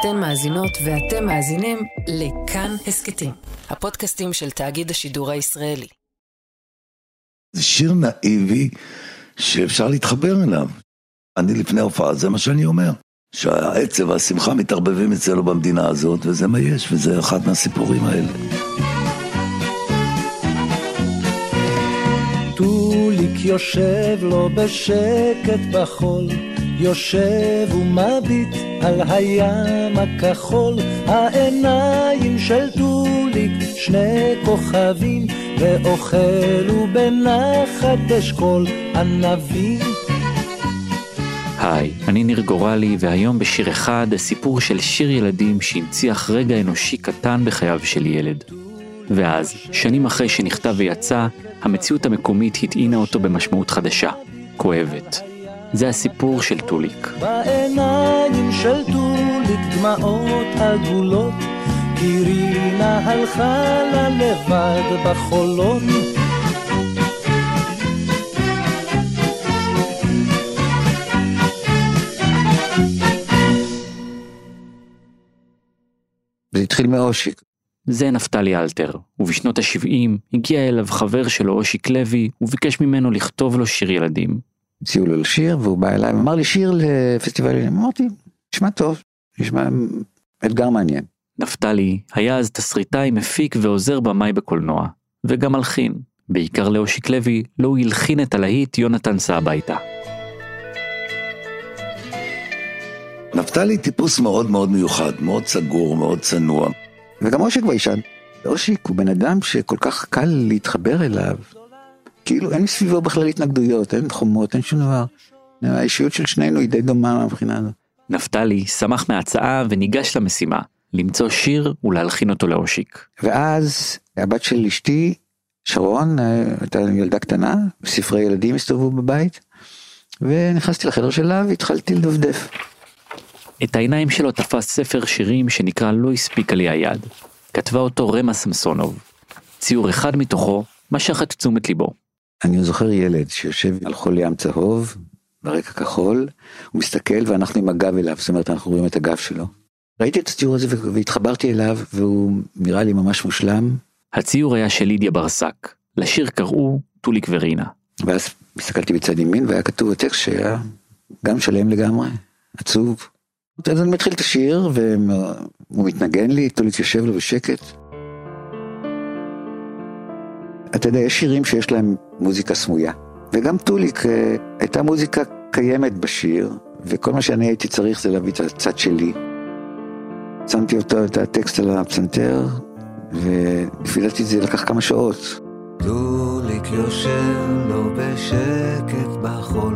אתן מאזינות ואתם מאזינים לכאן הסכתים, הפודקאסטים של תאגיד השידור הישראלי. זה שיר נאיבי שאפשר להתחבר אליו. אני לפני הופעה, זה מה שאני אומר. שהעצב והשמחה מתערבבים אצלנו במדינה הזאת, וזה מה יש, וזה אחד מהסיפורים האלה. טוליק יושב לו בשקט בחול, יושב ומביט על הים הכחול, העיניים של טוליק שני כוכבים, ואוכל ובנחת אשכול ענבים. היי, אני ניר גורלי, והיום בשיר אחד, הסיפור של שיר ילדים שהנציח רגע אנושי קטן בחייו של ילד. ואז, שנים אחרי שנכתב ויצא, המציאות המקומית הטעינה אותו במשמעות חדשה, כואבת. זה הסיפור של טוליק. בעיניים של טוליק דמעות עגולות, כי רינה הלכה לה לבד בחולון. זה התחיל מאושיק. זה נפתלי אלתר, ובשנות ה-70 הגיע אליו חבר שלו אושיק לוי, וביקש ממנו לכתוב לו שיר ילדים. הציעו לו לשיר והוא בא אליי ואמר לי שיר לפסטיבל ילדים. אמרתי, נשמע טוב, נשמע אתגר מעניין. נפתלי היה אז תסריטאי, מפיק ועוזר במאי בקולנוע, וגם מלחין. בעיקר לאושיק לוי, לא הוא הלחין את הלהיט יונתן סע הביתה. נפתלי טיפוס מאוד מאוד מיוחד, מאוד סגור, מאוד צנוע. וגם אושיק ביישן. אושיק הוא בן אדם שכל כך קל להתחבר אליו. כאילו אין מסביבו בכלל התנגדויות, אין חומות, אין שום דבר. האישיות של שנינו היא די דומה מהבחינה הזאת. נפתלי שמח מההצעה וניגש למשימה, למצוא שיר ולהלחין אותו לאושיק. ואז הבת של אשתי, שרון, הייתה ילדה קטנה, ספרי ילדים הסתובבו בבית, ונכנסתי לחדר שלה והתחלתי לדפדף. את העיניים שלו תפס ספר שירים שנקרא "לא הספיקה לי היד". כתבה אותו רמה סמסונוב. ציור אחד מתוכו משך את תשומת ליבו. אני זוכר ילד שיושב על חול ים צהוב, ברקע כחול, הוא מסתכל ואנחנו עם הגב אליו, זאת אומרת אנחנו רואים את הגב שלו. ראיתי את הציור הזה והתחברתי אליו והוא נראה לי ממש מושלם. הציור היה של לידיה ברסק, לשיר קראו טוליק ורינה. ואז הסתכלתי בצד ימין והיה כתוב הטקסט שהיה גם שלם לגמרי, עצוב. אז אני מתחיל את השיר והוא מתנגן לי, טוליק יושב לו בשקט. אתה יודע, יש שירים שיש להם מוזיקה סמויה, וגם טוליק אה, הייתה מוזיקה קיימת בשיר, וכל מה שאני הייתי צריך זה להביא את הצד שלי. שמתי אותו, את הטקסט על הפסנתר, ולפי דעתי זה לקח כמה שעות. טוליק יושב לו בשקט בחול,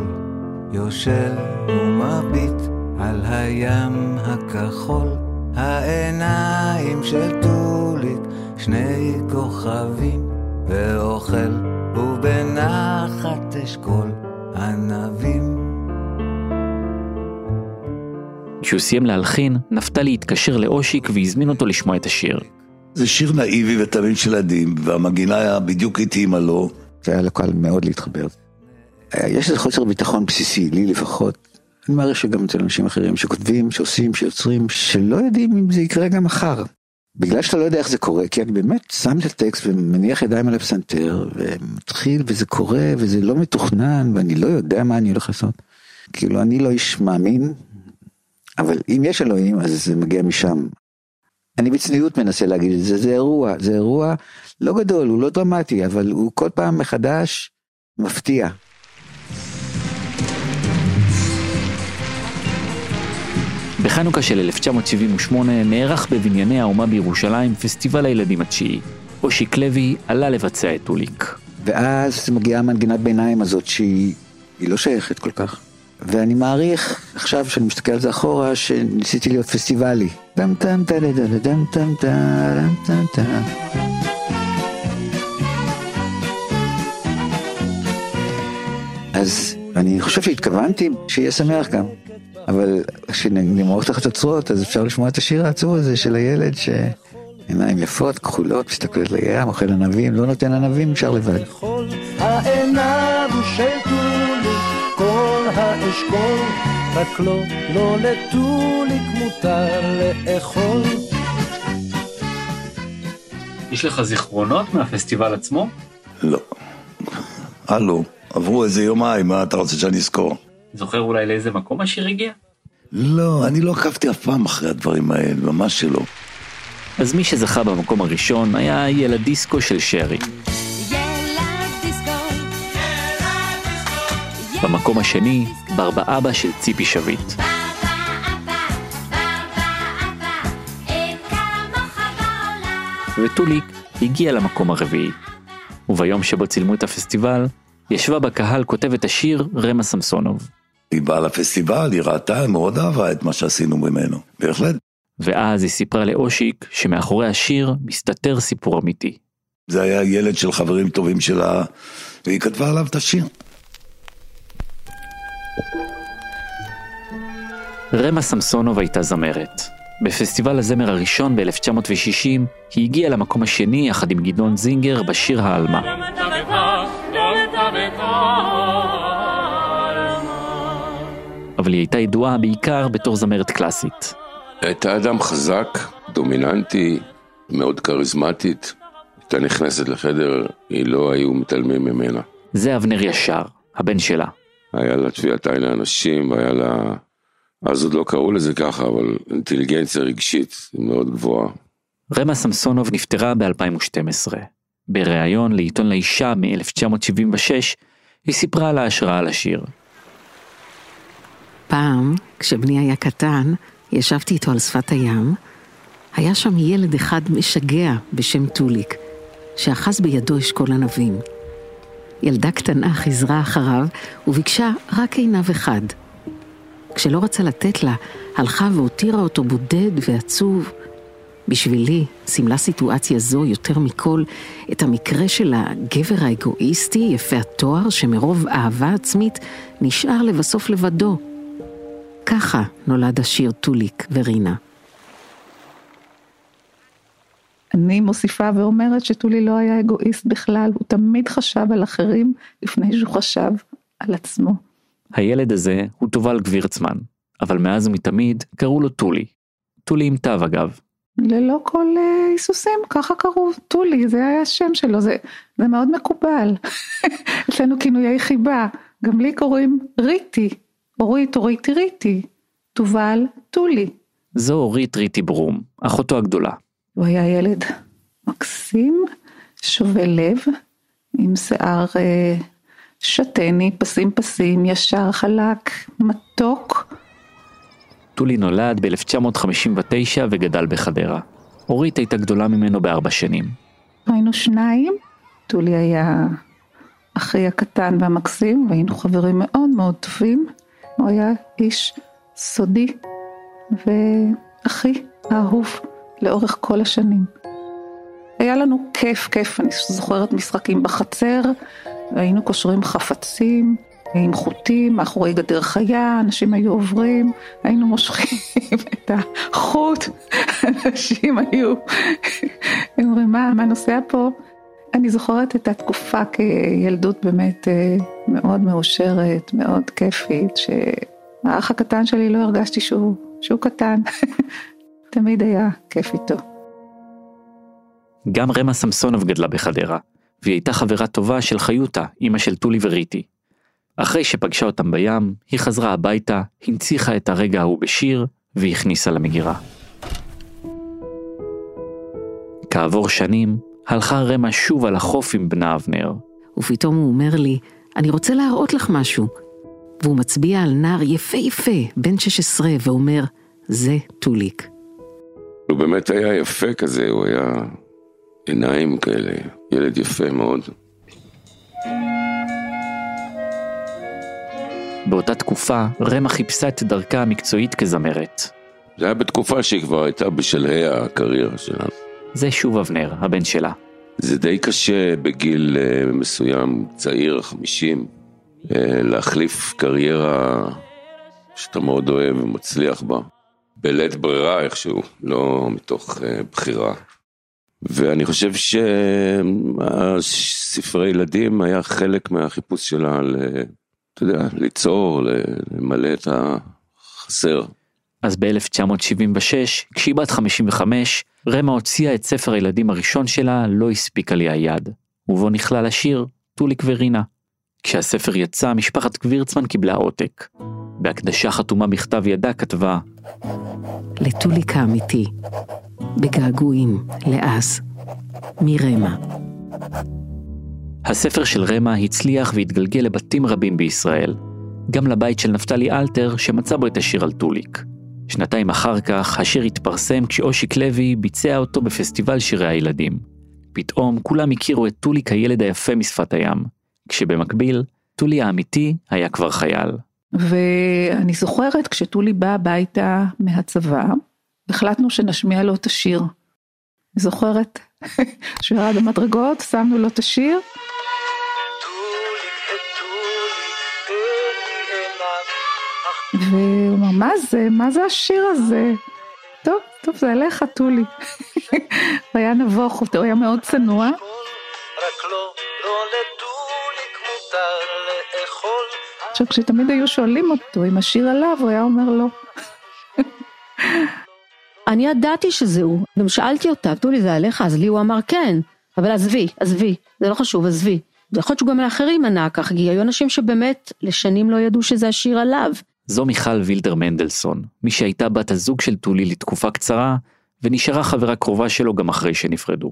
יושב ומביט על הים הכחול, העיניים של טוליק, שני כוכבים, ואוכל ובנחת אשכול ענבים. כשהוא סיים להלחין, נפתלי התקשר לאושיק והזמין אותו לשמוע את השיר. זה שיר נאיבי ותמים של ילדים, והמגינה היה בדיוק התאימה לו. זה היה לקהל מאוד להתחבר. יש איזה חוסר ביטחון בסיסי, לי לפחות. אני מעריך שגם אצל אנשים אחרים שכותבים, שעושים, שיוצרים, שלא יודעים אם זה יקרה גם מחר. בגלל שאתה לא יודע איך זה קורה, כי אני באמת שם את הטקסט ומניח ידיים על הפסנתר, ומתחיל וזה קורה וזה לא מתוכנן, ואני לא יודע מה אני הולך לעשות. כאילו אני לא איש מאמין, אבל אם יש אלוהים אז זה מגיע משם. אני בצניעות מנסה להגיד את זה, זה אירוע, זה אירוע לא גדול, הוא לא דרמטי, אבל הוא כל פעם מחדש מפתיע. בחנוכה של 1978 נערך בבנייני האומה בירושלים פסטיבל הילדים התשיעי. אושיק לוי עלה לבצע את טוליק. ואז מגיעה מנגינת ביניים הזאת שהיא לא שייכת כל כך. ואני מעריך, עכשיו שאני מסתכל על זה אחורה, שניסיתי להיות פסטיבלי. דם טם טם טם טם טם אז אני חושב שהתכוונתי שיהיה שמח גם. אבל כשנמרוח את החצוצרות אז אפשר לשמוע את השיר העצוב הזה של הילד שעיניים יפות, כחולות, מסתכלות לים, אוכל ענבים, לא נותן ענבים, נשאר לבד. העיניו כל רק לא, לא לטוליק מותר לאכול. יש לך זיכרונות מהפסטיבל עצמו? לא. הלו, עברו איזה יומיים, מה אתה רוצה שאני אזכור? זוכר אולי לאיזה מקום השיר הגיע? לא, אני לא עקבתי אף פעם אחרי הדברים האלה, ממש שלא. אז מי שזכה במקום הראשון היה ילד דיסקו של שרי. במקום השני, ברבא אבא של ציפי שביט. וטוליק הגיע למקום הרביעי. וביום שבו צילמו את הפסטיבל, ישבה בקהל כותבת השיר רמה סמסונוב. היא באה לפסטיבל, היא ראתה, מאוד אהבה את מה שעשינו ממנו, בהחלט. ואז היא סיפרה לאושיק שמאחורי השיר מסתתר סיפור אמיתי. זה היה ילד של חברים טובים שלה, והיא כתבה עליו את השיר. רמה סמסונוב הייתה זמרת. בפסטיבל הזמר הראשון ב-1960 היא הגיעה למקום השני יחד עם גדעון זינגר בשיר העלמה. אבל היא הייתה ידועה בעיקר בתור זמרת קלאסית. הייתה אדם חזק, דומיננטי, מאוד כריזמטית. הייתה נכנסת לחדר, היא לא היו מתעלמים ממנה. זה אבנר ישר, הבן שלה. היה לה טביעת עין לאנשים, והיה לה... אז עוד לא קראו לזה ככה, אבל אינטליגנציה רגשית מאוד גבוהה. רמה סמסונוב נפטרה ב-2012. בריאיון לעיתון לאישה מ-1976, היא סיפרה על ההשראה לשיר. פעם, כשבני היה קטן, ישבתי איתו על שפת הים, היה שם ילד אחד משגע בשם טוליק, שאחז בידו אשכול ענבים. ילדה קטנה חיזרה אחריו וביקשה רק עיניו אחד. כשלא רצה לתת לה, הלכה והותירה אותו בודד ועצוב. בשבילי סימלה סיטואציה זו יותר מכל את המקרה של הגבר האגואיסטי, יפה התואר, שמרוב אהבה עצמית נשאר לבסוף לבדו. ככה נולד השיר טוליק ורינה. אני מוסיפה ואומרת שטולי לא היה אגואיסט בכלל, הוא תמיד חשב על אחרים לפני שהוא חשב על עצמו. הילד הזה הוא תובל גבירצמן, אבל מאז ומתמיד קראו לו טולי. טולי עם תו אגב. ללא כל אה, היסוסים, ככה קראו, טולי, זה היה השם שלו, זה, זה מאוד מקובל. אצלנו כינויי חיבה, גם לי קוראים ריטי, אורית, אורית ריטי, תובל, טולי. זו אורית ריטי ברום, אחותו הגדולה. הוא היה ילד מקסים, שובה לב, עם שיער אה, שתני, פסים פסים, ישר, חלק, מתוק. טולי נולד ב-1959 וגדל בחדרה. אורית הייתה גדולה ממנו בארבע שנים. היינו שניים, טולי היה אחי הקטן והמקסים, והיינו חברים מאוד מאוד טובים. הוא היה איש סודי ואחי האהוב לאורך כל השנים. היה לנו כיף, כיף, אני זוכרת משחקים בחצר, היינו קושרים חפצים עם חוטים מאחורי גדר חיה, אנשים היו עוברים, היינו מושכים את החוט, אנשים היו, הם אומרים מה, מה נוסע פה? אני זוכרת את התקופה כילדות באמת אה, מאוד מאושרת, מאוד כיפית, שהאח הקטן שלי לא הרגשתי שהוא, שהוא קטן, תמיד היה כיף איתו. גם רמה סמסונוב גדלה בחדרה, והיא הייתה חברה טובה של חיותה, אמא של טולי וריטי. אחרי שפגשה אותם בים, היא חזרה הביתה, הנציחה את הרגע ההוא בשיר, והכניסה למגירה. כעבור שנים, הלכה רמה שוב על החוף עם בנה אבנר. ופתאום הוא אומר לי, אני רוצה להראות לך משהו. והוא מצביע על נער יפהפה, בן 16, ואומר, זה טוליק. הוא באמת היה יפה כזה, הוא היה עיניים כאלה, ילד יפה מאוד. באותה תקופה, רמה חיפשה את דרכה המקצועית כזמרת. זה היה בתקופה שהיא כבר הייתה בשלהי הקריירה שלה. זה שוב אבנר, הבן שלה. זה די קשה בגיל אה, מסוים, צעיר, חמישים, אה, להחליף קריירה שאתה מאוד אוהב ומצליח בה, בלית ברירה איכשהו, לא מתוך אה, בחירה. ואני חושב שספרי ילדים היה חלק מהחיפוש שלה אתה יודע, ליצור, למלא את החסר. אז ב-1976, כשהיא בת 55, רמה הוציאה את ספר הילדים הראשון שלה, לא הספיקה לי היד, ובו נכלל השיר טוליק ורינה. כשהספר יצא, משפחת גבירצמן קיבלה עותק. בהקדשה חתומה בכתב ידה כתבה לטוליק האמיתי, בגעגועים, לאז, מרמה. הספר של רמה הצליח והתגלגל לבתים רבים בישראל. גם לבית של נפתלי אלתר, שמצא בו את השיר על טוליק. שנתיים אחר כך, השיר התפרסם כשאושיק לוי ביצע אותו בפסטיבל שירי הילדים. פתאום כולם הכירו את טוליק הילד היפה משפת הים, כשבמקביל, טולי האמיתי היה כבר חייל. ואני זוכרת כשטולי בא הביתה מהצבא, החלטנו שנשמיע לו את השיר. זוכרת שירד במדרגות, שמנו לו את השיר. והוא אמר, מה זה? מה זה השיר הזה? טוב, טוב, זה עליך, טולי. הוא היה נבוך, הוא היה מאוד צנוע. עכשיו, כשתמיד היו שואלים אותו אם השיר עליו, הוא היה אומר לא. אני ידעתי שזה הוא, גם שאלתי אותה, טולי זה עליך? אז לי הוא אמר כן, אבל עזבי, עזבי, זה לא חשוב, עזבי. יכול להיות שהוא גם לאחרים ענה כך, כי היו אנשים שבאמת לשנים לא ידעו שזה השיר עליו. זו מיכל וילדר מנדלסון, מי שהייתה בת הזוג של טולי לתקופה קצרה, ונשארה חברה קרובה שלו גם אחרי שנפרדו.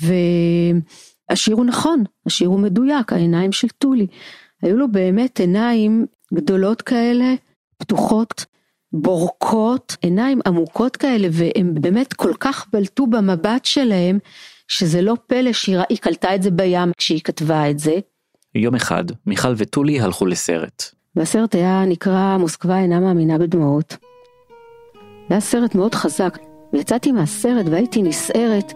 והשיר הוא נכון, השיר הוא מדויק, העיניים של טולי. היו לו באמת עיניים גדולות כאלה, פתוחות, בורקות, עיניים עמוקות כאלה, והם באמת כל כך בלטו במבט שלהם, שזה לא פלא שהיא קלטה את זה בים כשהיא כתבה את זה. יום אחד, מיכל וטולי הלכו לסרט. והסרט היה נקרא מוסקבה אינה מאמינה בדמעות. זה היה סרט מאוד חזק, ויצאתי מהסרט והייתי נסערת,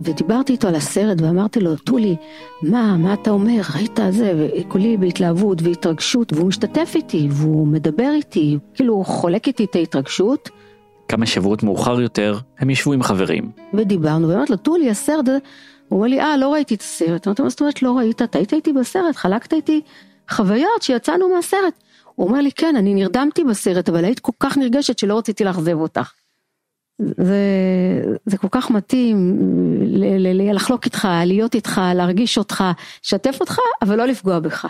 ודיברתי איתו על הסרט ואמרתי לו, טולי, מה, מה אתה אומר, ראית זה, וכולי בהתלהבות והתרגשות, והוא משתתף איתי, והוא מדבר איתי, כאילו הוא חולק איתי את ההתרגשות. כמה שבועות מאוחר יותר, הם ישבו עם חברים. ודיברנו, ואמרתי לו, טולי, הסרט, הוא אומר לי, אה, לא ראיתי את הסרט. אמרתי לו, מה זאת אומרת לא ראית? אתה היית איתי בסרט, חלקת איתי חוויות שיצאנו מהסרט. הוא אומר לי, כן, אני נרדמתי בסרט, אבל היית כל כך נרגשת שלא רציתי לאכזב אותך. זה, זה כל כך מתאים ל, ל, ל, לחלוק איתך, להיות איתך, להרגיש אותך, לשתף אותך, אבל לא לפגוע בך.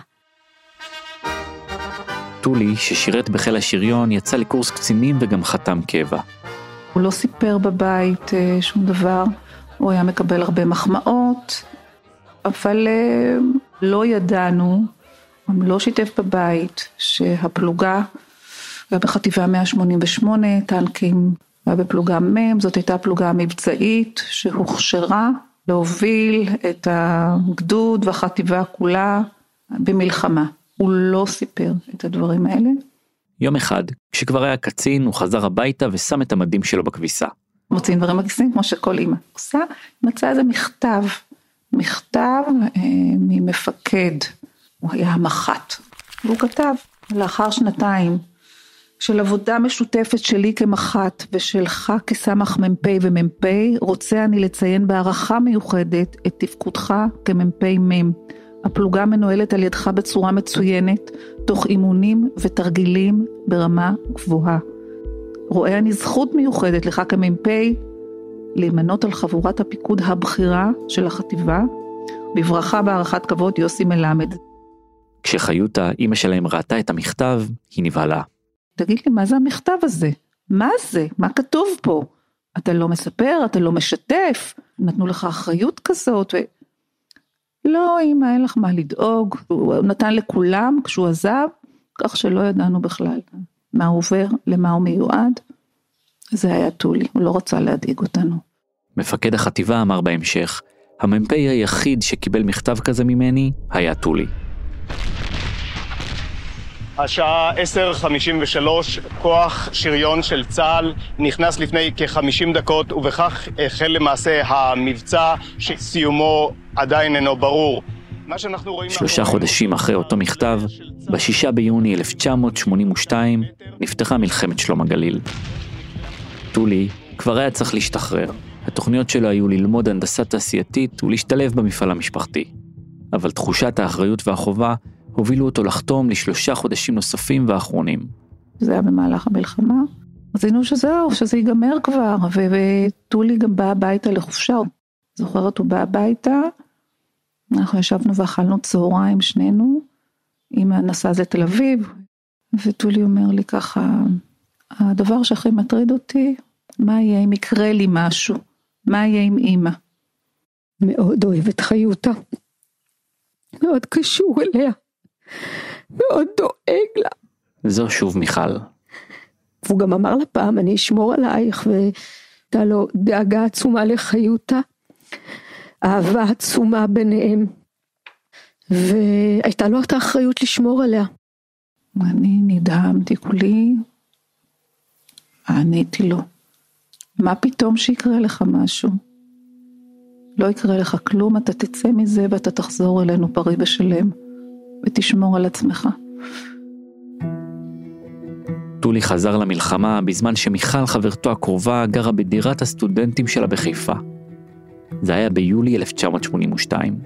טולי, ששירת בחיל השריון, יצא לקורס קצינים וגם חתם קבע. הוא לא סיפר בבית אה, שום דבר, הוא היה מקבל הרבה מחמאות, אבל אה, לא ידענו, לא שיתף בבית, שהפלוגה, היה בחטיבה 188, טנקים היה בפלוגה מ', זאת הייתה פלוגה מבצעית שהוכשרה להוביל את הגדוד והחטיבה כולה במלחמה. הוא לא סיפר את הדברים האלה. יום אחד, כשכבר היה קצין, הוא חזר הביתה ושם את המדים שלו בכביסה. מוצאים דברים בכיסים כמו שכל אימא עושה, מצא איזה מכתב, מכתב אה, ממפקד, הוא היה המח"ט, והוא כתב, לאחר שנתיים של עבודה משותפת שלי כמח"ט ושלך כסמ"ך מ"פ ומ"פ, רוצה אני לציין בהערכה מיוחדת את תפקודך כמ"פ מ'. הפלוגה מנוהלת על ידך בצורה מצוינת, תוך אימונים ותרגילים ברמה גבוהה. רואה אני זכות מיוחדת לך כמ"פ להימנות על חבורת הפיקוד הבכירה של החטיבה, בברכה בהערכת כבוד יוסי מלמד. כשחיותה, אימא שלהם ראתה את המכתב, היא נבהלה. תגיד לי, מה זה המכתב הזה? מה זה? מה כתוב פה? אתה לא מספר, אתה לא משתף, נתנו לך אחריות כזאת, ו... לא, אמא, אין לך מה לדאוג, הוא נתן לכולם כשהוא עזב, כך שלא ידענו בכלל מה הוא עובר, למה הוא מיועד. זה היה טולי, הוא לא רצה להדאיג אותנו. מפקד החטיבה אמר בהמשך, המ"פ היחיד שקיבל מכתב כזה ממני היה טולי. השעה 10:53, כוח שריון של צה"ל נכנס לפני כ-50 דקות ובכך החל למעשה המבצע שסיומו עדיין אינו ברור. שלושה חודשים אחרי אותו מכתב, בשישה ביוני 1982 נפתחה מלחמת שלום הגליל. טולי כבר היה צריך להשתחרר. התוכניות שלו היו ללמוד הנדסה תעשייתית ולהשתלב במפעל המשפחתי. אבל תחושת האחריות והחובה הובילו אותו לחתום לשלושה חודשים נוספים ואחרונים. זה היה במהלך המלחמה. רצינו שזהו, שזה ייגמר כבר, וטולי גם בא הביתה לחופשה. זוכרת, הוא בא הביתה, אנחנו ישבנו ואכלנו צהריים שנינו, אמא נסעה לתל אביב, וטולי אומר לי ככה, הדבר שהכי מטריד אותי, מה יהיה אם יקרה לי משהו? מה יהיה עם אמא? מאוד אוהב את חיותה. מאוד קשור אליה. מאוד דואג לה. זו שוב מיכל. והוא גם אמר לה פעם, אני אשמור עלייך, והייתה לו דאגה עצומה לחיותה. אהבה עצומה ביניהם. והייתה לו את האחריות לשמור עליה. אני נדהמתי כולי, עניתי לו, מה פתאום שיקרה לך משהו? לא יקרה לך כלום, אתה תצא מזה ואתה תחזור אלינו בריא ושלם, ותשמור על עצמך. טולי חזר למלחמה בזמן שמיכל חברתו הקרובה גרה בדירת הסטודנטים שלה בחיפה. זה היה ביולי 1982.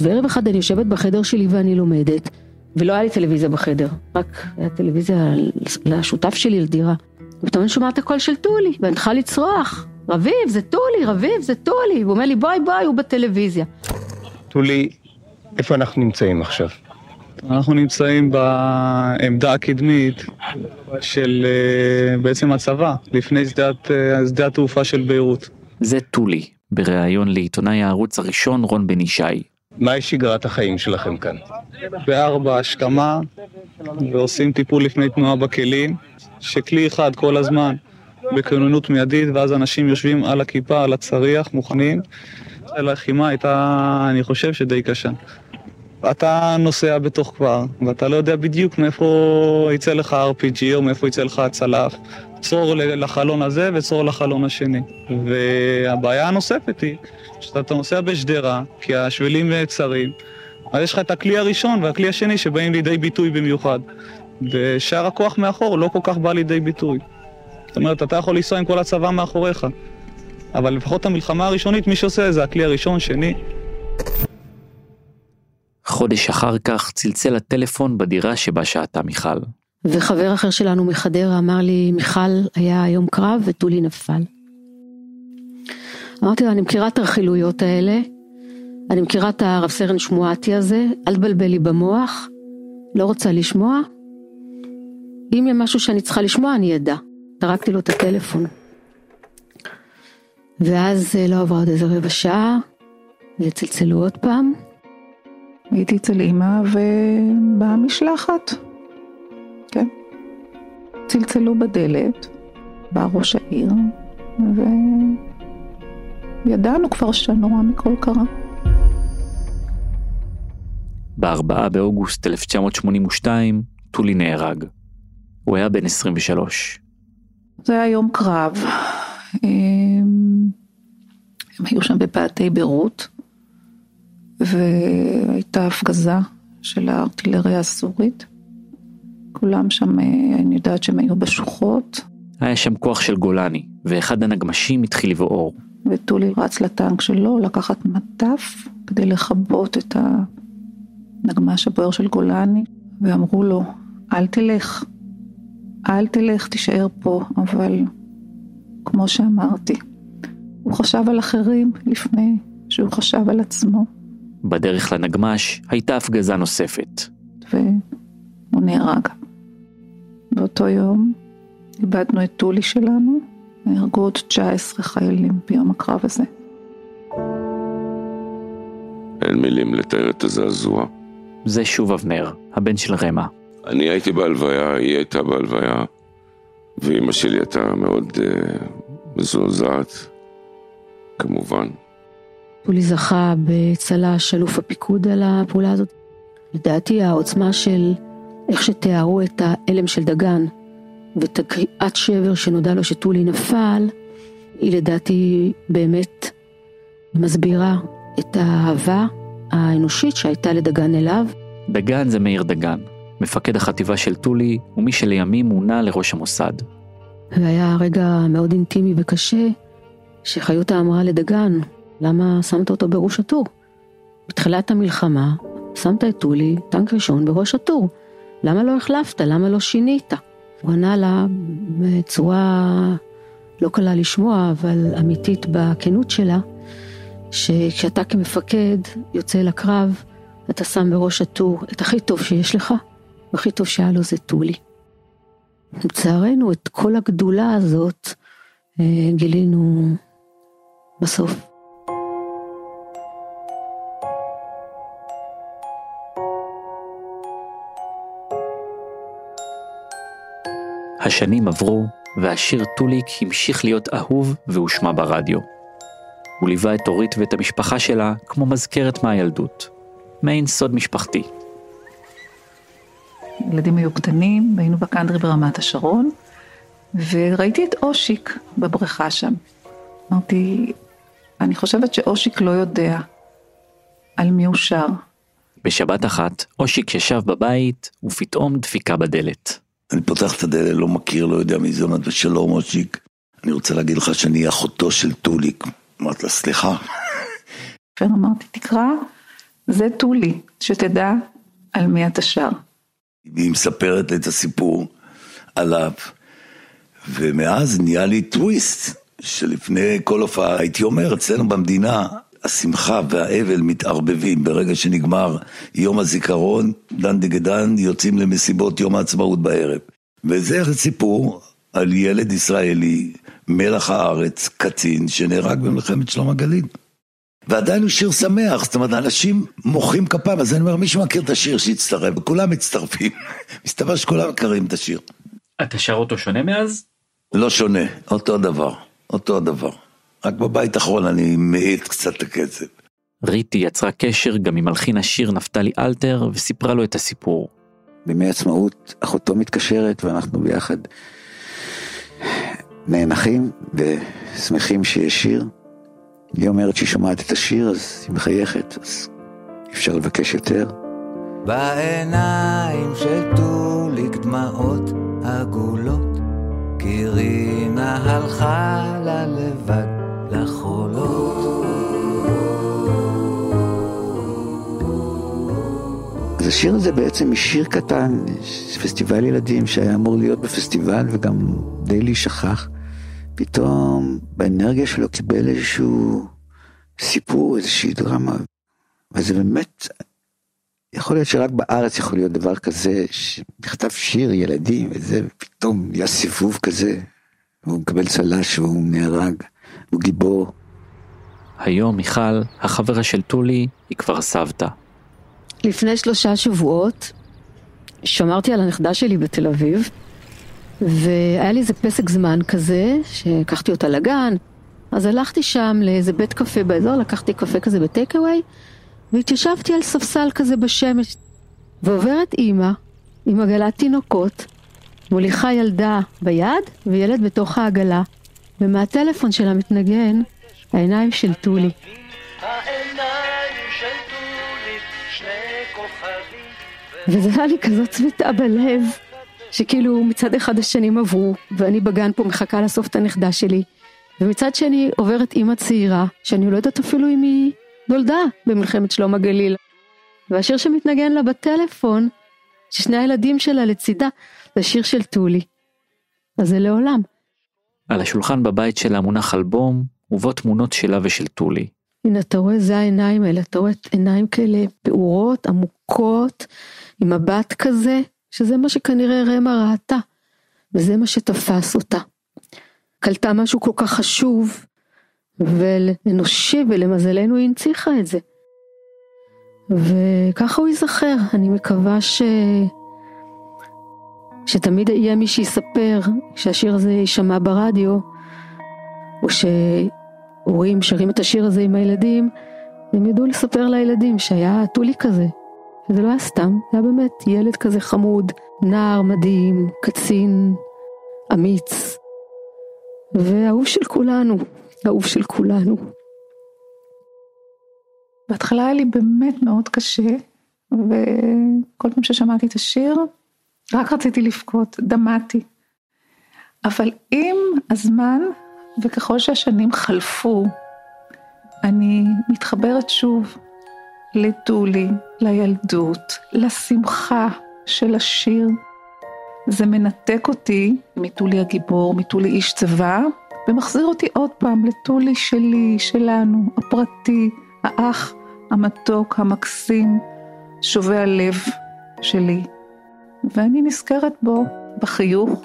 וערב אחד אני יושבת בחדר שלי ואני לומדת, ולא היה לי טלוויזיה בחדר, רק היה טלוויזיה לשותף שלי לדירה. ופתאום אני שומעת הקול של טולי, ואני צריכה לצרוח, רביב, זה טולי, רביב, זה טולי. הוא אומר לי, בואי, בואי, הוא בטלוויזיה. טולי, איפה אנחנו נמצאים עכשיו? אנחנו נמצאים בעמדה הקדמית של אה, בעצם הצבא, לפני שדת, אה, שדה התעופה של ביירות. זה טולי, בריאיון לעיתונאי הערוץ הראשון רון בן ישי. מהי שגרת החיים שלכם כאן? בארבע השכמה, ועושים טיפול לפני תנועה בכלים, שכלי אחד כל הזמן בכוננות מיידית, ואז אנשים יושבים על הכיפה, על הצריח, מוכנים. הלחימה הייתה, אני חושב, שדי קשה. אתה נוסע בתוך כפר, ואתה לא יודע בדיוק מאיפה יצא לך RPG או מאיפה יצא לך הצלף. צור לחלון הזה וצור לחלון השני. והבעיה הנוספת היא, שאתה נוסע בשדרה, כי השבילים צרים, אז יש לך את הכלי הראשון והכלי השני שבאים לידי ביטוי במיוחד. ושאר הכוח מאחור לא כל כך בא לידי ביטוי. זאת אומרת, אתה יכול לנסוע עם כל הצבא מאחוריך. אבל לפחות המלחמה הראשונית, מי שעושה זה הכלי הראשון, שני. חודש אחר כך צלצל הטלפון בדירה שבה שהתה מיכל. וחבר אחר שלנו מחדרה אמר לי, מיכל היה היום קרב וטולי נפל. אמרתי לו, אני מכירה את הרכילויות האלה, אני מכירה את הרב סרן שמואטי הזה, אל תבלבל לי במוח, לא רוצה לשמוע. אם יהיה משהו שאני צריכה לשמוע, אני אדע. טרקתי לו את הטלפון. ואז אה, לא עברה עוד איזה רבע שעה, וצלצלו עוד פעם. הייתי אצל אימא ובאה משלחת. כן. צלצלו בדלת, בא ראש העיר, וידענו כבר שהנורא מכל קרה. ב-4 באוגוסט 1982, טולי נהרג. הוא היה בן 23. זה היה יום קרב. הם היו שם בפאתי ביירות, והייתה הפגזה של הארטילריה הסורית. כולם שם, אני יודעת שהם היו בשוחות. היה שם כוח של גולני, ואחד הנגמשים התחיל לבעור. וטולי רץ לטנק שלו לקחת מטף כדי לכבות את הנגמש הבוער של גולני, ואמרו לו, אל תלך, אל תלך, תישאר פה, אבל כמו שאמרתי, הוא חשב על אחרים לפני שהוא חשב על עצמו. בדרך לנגמש הייתה הפגזה נוספת. והוא נהרג. באותו יום איבדנו את טולי שלנו, נהרגו עוד 19 חיילים ביום הקרב הזה. אין מילים לתאר את הזעזוע. זה שוב אבנר, הבן של רמה. אני הייתי בהלוויה, היא הייתה בהלוויה, ואימא שלי הייתה מאוד uh, מזועזעת, כמובן. טולי זכה בצל"ש אלוף הפיקוד על הפעולה הזאת. לדעתי העוצמה של איך שתיארו את ההלם של דגן ואת הקריאת שבר שנודע לו שטולי נפל, היא לדעתי באמת מסבירה את האהבה האנושית שהייטה לדגן אליו. דגן זה מאיר דגן, מפקד החטיבה של טולי ומי שלימים מונה לראש המוסד. והיה רגע מאוד אינטימי וקשה, שחיותה אמרה לדגן, למה שמת אותו בראש הטור? בתחילת המלחמה, שמת את טולי, טנק ראשון, בראש הטור. למה לא החלפת? למה לא שינית? הוא ענה לה בצורה לא קלה לשמוע, אבל אמיתית בכנות שלה, שכשאתה כמפקד יוצא לקרב, אתה שם בראש הטור את הכי טוב שיש לך, והכי טוב שהיה לו זה טולי. לצערנו, את כל הגדולה הזאת אה, גילינו בסוף. השנים עברו, והשיר טוליק המשיך להיות אהוב והושמע ברדיו. הוא ליווה את אורית ואת המשפחה שלה כמו מזכרת מהילדות. מעין סוד משפחתי. ילדים היו קטנים, והיינו בקאנטרי ברמת השרון, וראיתי את אושיק בבריכה שם. אמרתי, אני חושבת שאושיק לא יודע על מי הוא שר. בשבת אחת, אושיק ישב בבית, ופתאום דפיקה בדלת. אני פותח את הדלת, לא מכיר, לא יודע מי זה, אומרת שלום מושיק, אני רוצה להגיד לך שאני אחותו של טוליק. אמרת לה, סליחה. אמרתי, תקרא, זה טולי, שתדע על מי אתה שר. והיא מספרת את הסיפור עליו, ומאז נהיה לי טוויסט, שלפני כל הופעה, הייתי אומר, אצלנו במדינה, השמחה והאבל מתערבבים. ברגע שנגמר יום הזיכרון, דן דגדן יוצאים למסיבות יום העצמאות בערב. וזה סיפור על ילד ישראלי, מלח הארץ, קצין, שנהרג במלחמת שלום הגליל. ועדיין הוא שיר שמח, זאת אומרת, אנשים מוחאים כפיים, אז אני אומר, מישהו מכיר את השיר שיצטרף, וכולם מצטרפים. מסתבר שכולם מכירים את השיר. אתה שר אותו שונה מאז? לא שונה, אותו דבר, אותו דבר. רק בבית האחרון אני מאט קצת את הקצב. ריטי יצרה קשר גם עם מלחין השיר נפתלי אלתר וסיפרה לו את הסיפור. בימי עצמאות אחותו מתקשרת ואנחנו ביחד נאנחים ושמחים שיש שיר. היא אומרת שהיא שומעת את השיר אז היא מחייכת, אז אפשר לבקש יותר. בעיניים של טוליק דמעות עגולות, כי רינה הלכה לה לבד. לחולות. אז השיר הזה בעצם משיר קטן, פסטיבל ילדים שהיה אמור להיות בפסטיבל וגם די להישכח, פתאום באנרגיה שלו קיבל איזשהו סיפור, איזושהי דרמה. וזה באמת, יכול להיות שרק בארץ יכול להיות דבר כזה, שנכתב שיר ילדים וזה, ופתאום נהיה סיבוב כזה, והוא מקבל צל"ש והוא נהרג. הוא גיבור. היום מיכל, החברה של טולי, היא כבר סבתא. לפני שלושה שבועות שמרתי על הנכדה שלי בתל אביב, והיה לי איזה פסק זמן כזה, שהקחתי אותה לגן, אז הלכתי שם לאיזה בית קפה באזור, לקחתי קפה כזה בטייק אווי, והתיישבתי על ספסל כזה בשמש, ועוברת אימא עם עגלת תינוקות, מוליכה ילדה ביד וילד בתוך העגלה. ומהטלפון שלה מתנגן העיניים של טולי. וזה היה לי כזאת צביטה בלב, שכאילו מצד אחד השנים עברו, ואני בגן פה מחכה לאסוף את הנכדה שלי, ומצד שני עוברת אימא צעירה, שאני לא יודעת אפילו אם היא נולדה במלחמת שלום הגליל. והשיר שמתנגן לה בטלפון, ששני הילדים שלה לצידה, זה שיר של טולי. אז זה לעולם. על השולחן בבית שלה מונח אלבום, ובו תמונות שלה ושל טולי. הנה, אתה רואה, זה העיניים האלה, אתה רואה עיניים כאלה פעורות, עמוקות, עם מבט כזה, שזה מה שכנראה רמה ראתה, וזה מה שתפס אותה. קלטה משהו כל כך חשוב, ואנושי, ולמזלנו היא הנציחה את זה. וככה הוא ייזכר, אני מקווה ש... שתמיד יהיה מי שיספר שהשיר הזה יישמע ברדיו, או שהורים שרים את השיר הזה עם הילדים, הם ידעו לספר לילדים שהיה טולי כזה. וזה לא היה סתם, זה היה באמת ילד כזה חמוד, נער מדהים, קצין, אמיץ, ואהוב של כולנו, אהוב של כולנו. בהתחלה היה לי באמת מאוד קשה, וכל פעם ששמעתי את השיר, רק רציתי לבכות, דמעתי. אבל עם הזמן, וככל שהשנים חלפו, אני מתחברת שוב לטולי, לילדות, לשמחה של השיר. זה מנתק אותי מטולי הגיבור, מטולי איש צבא, ומחזיר אותי עוד פעם לטולי שלי, שלנו, הפרטי, האח המתוק, המקסים, שובה הלב שלי. ואני נזכרת בו, בחיוך,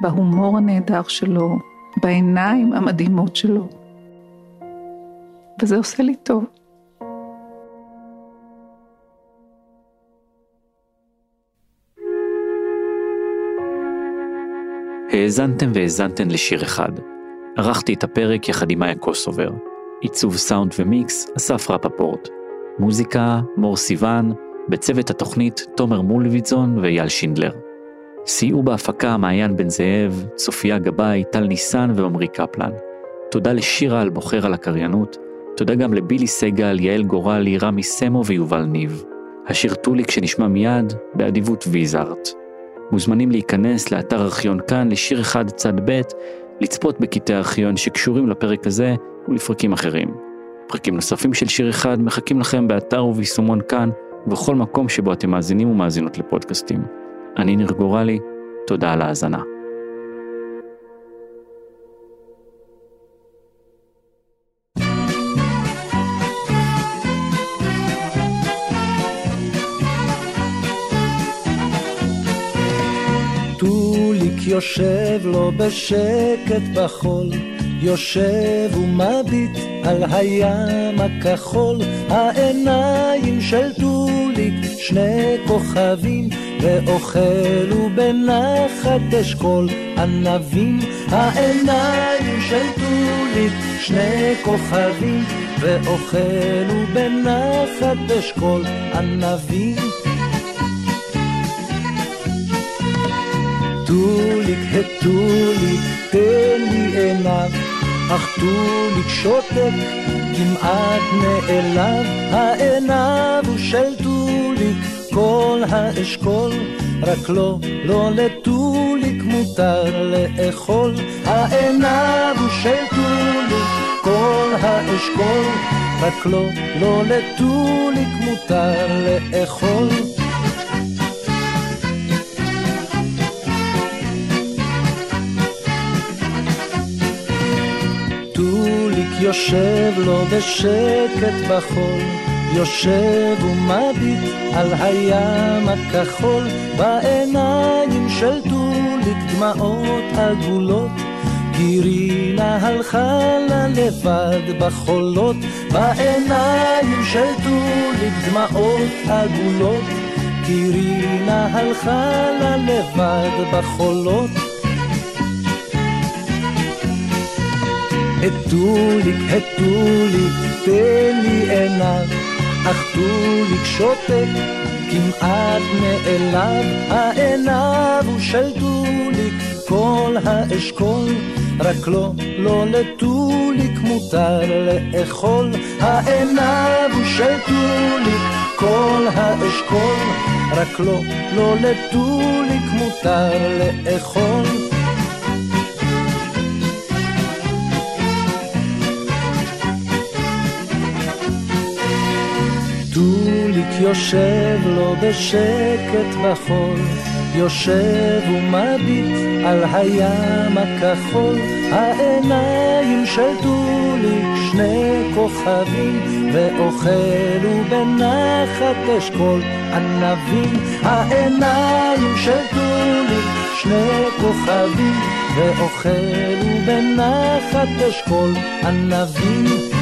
בהומור הנהדר שלו, בעיניים המדהימות שלו. וזה עושה לי טוב. האזנתם והאזנתן לשיר אחד. ערכתי את הפרק יחד עם מאיה קוסובר. עיצוב סאונד ומיקס, אסף רפפורט. מוזיקה, מור סיוון, בצוות התוכנית תומר מולביטזון ואייל שינדלר. סייעו בהפקה מעיין בן זאב, צופיה גבאי, טל ניסן ועמרי קפלן. תודה לשירה אלבוחר על הקריינות, תודה גם לבילי סגל, יעל גורלי, רמי סמו ויובל ניב. השיר טוליק שנשמע מיד, באדיבות ויזארט. מוזמנים להיכנס לאתר ארכיון כאן לשיר אחד צד ב', לצפות בקטעי ארכיון שקשורים לפרק הזה ולפרקים אחרים. פרקים נוספים של שיר אחד מחכים לכם באתר וביישומון כאן ובכל מקום שבו אתם מאזינים ומאזינות לפודקאסטים. אני ניר גורלי, תודה על ההאזנה. יושב לו בשקט בחול, יושב ומביט על הים הכחול, העיניים של טוליק שני כוכבים, ואוכלו בנחת אשכול ענבים, העיניים של טוליק שני כוכבים, ואוכלו בנחת אשכול ענבים. טוליק, הטוליק, תן לי עיניו, אך טוליק שותק, כמעט נעלב, העיניו הוא של טוליק, כל האשכול, רק לא, לא לטוליק מותר לאכול, העיניו הוא של טוליק, כל האשכול, רק לא, לא לטוליק מותר לאכול. יושב לו בשקט בחול, יושב ומביט על הים הכחול, בעיניים של טוליק דמעות עגולות, גירינה הלכה לה לבד בחולות, בעיניים של טוליק דמעות עגולות, גירינה הלכה לה לבד בחולות. הטוליק, הטוליק, תן לי עיניו, אך טוליק שותק, כמעט נעלב, העיניו הוא של טוליק, כל האשכול, רק לא, לא לטוליק מותר לאכול, העיניו הוא של טוליק, כל האשכול, רק לא, לא לטוליק מותר לאכול. טוליק יושב לו בשקט בחול, יושב ומביט על הים הכחול, העיניים של טוליק שני כוכבים, ואוכלו בנחת אשכול ענבים, העיניים של טוליק שני כוכבים, ואוכלו בנחת אשכול ענבים.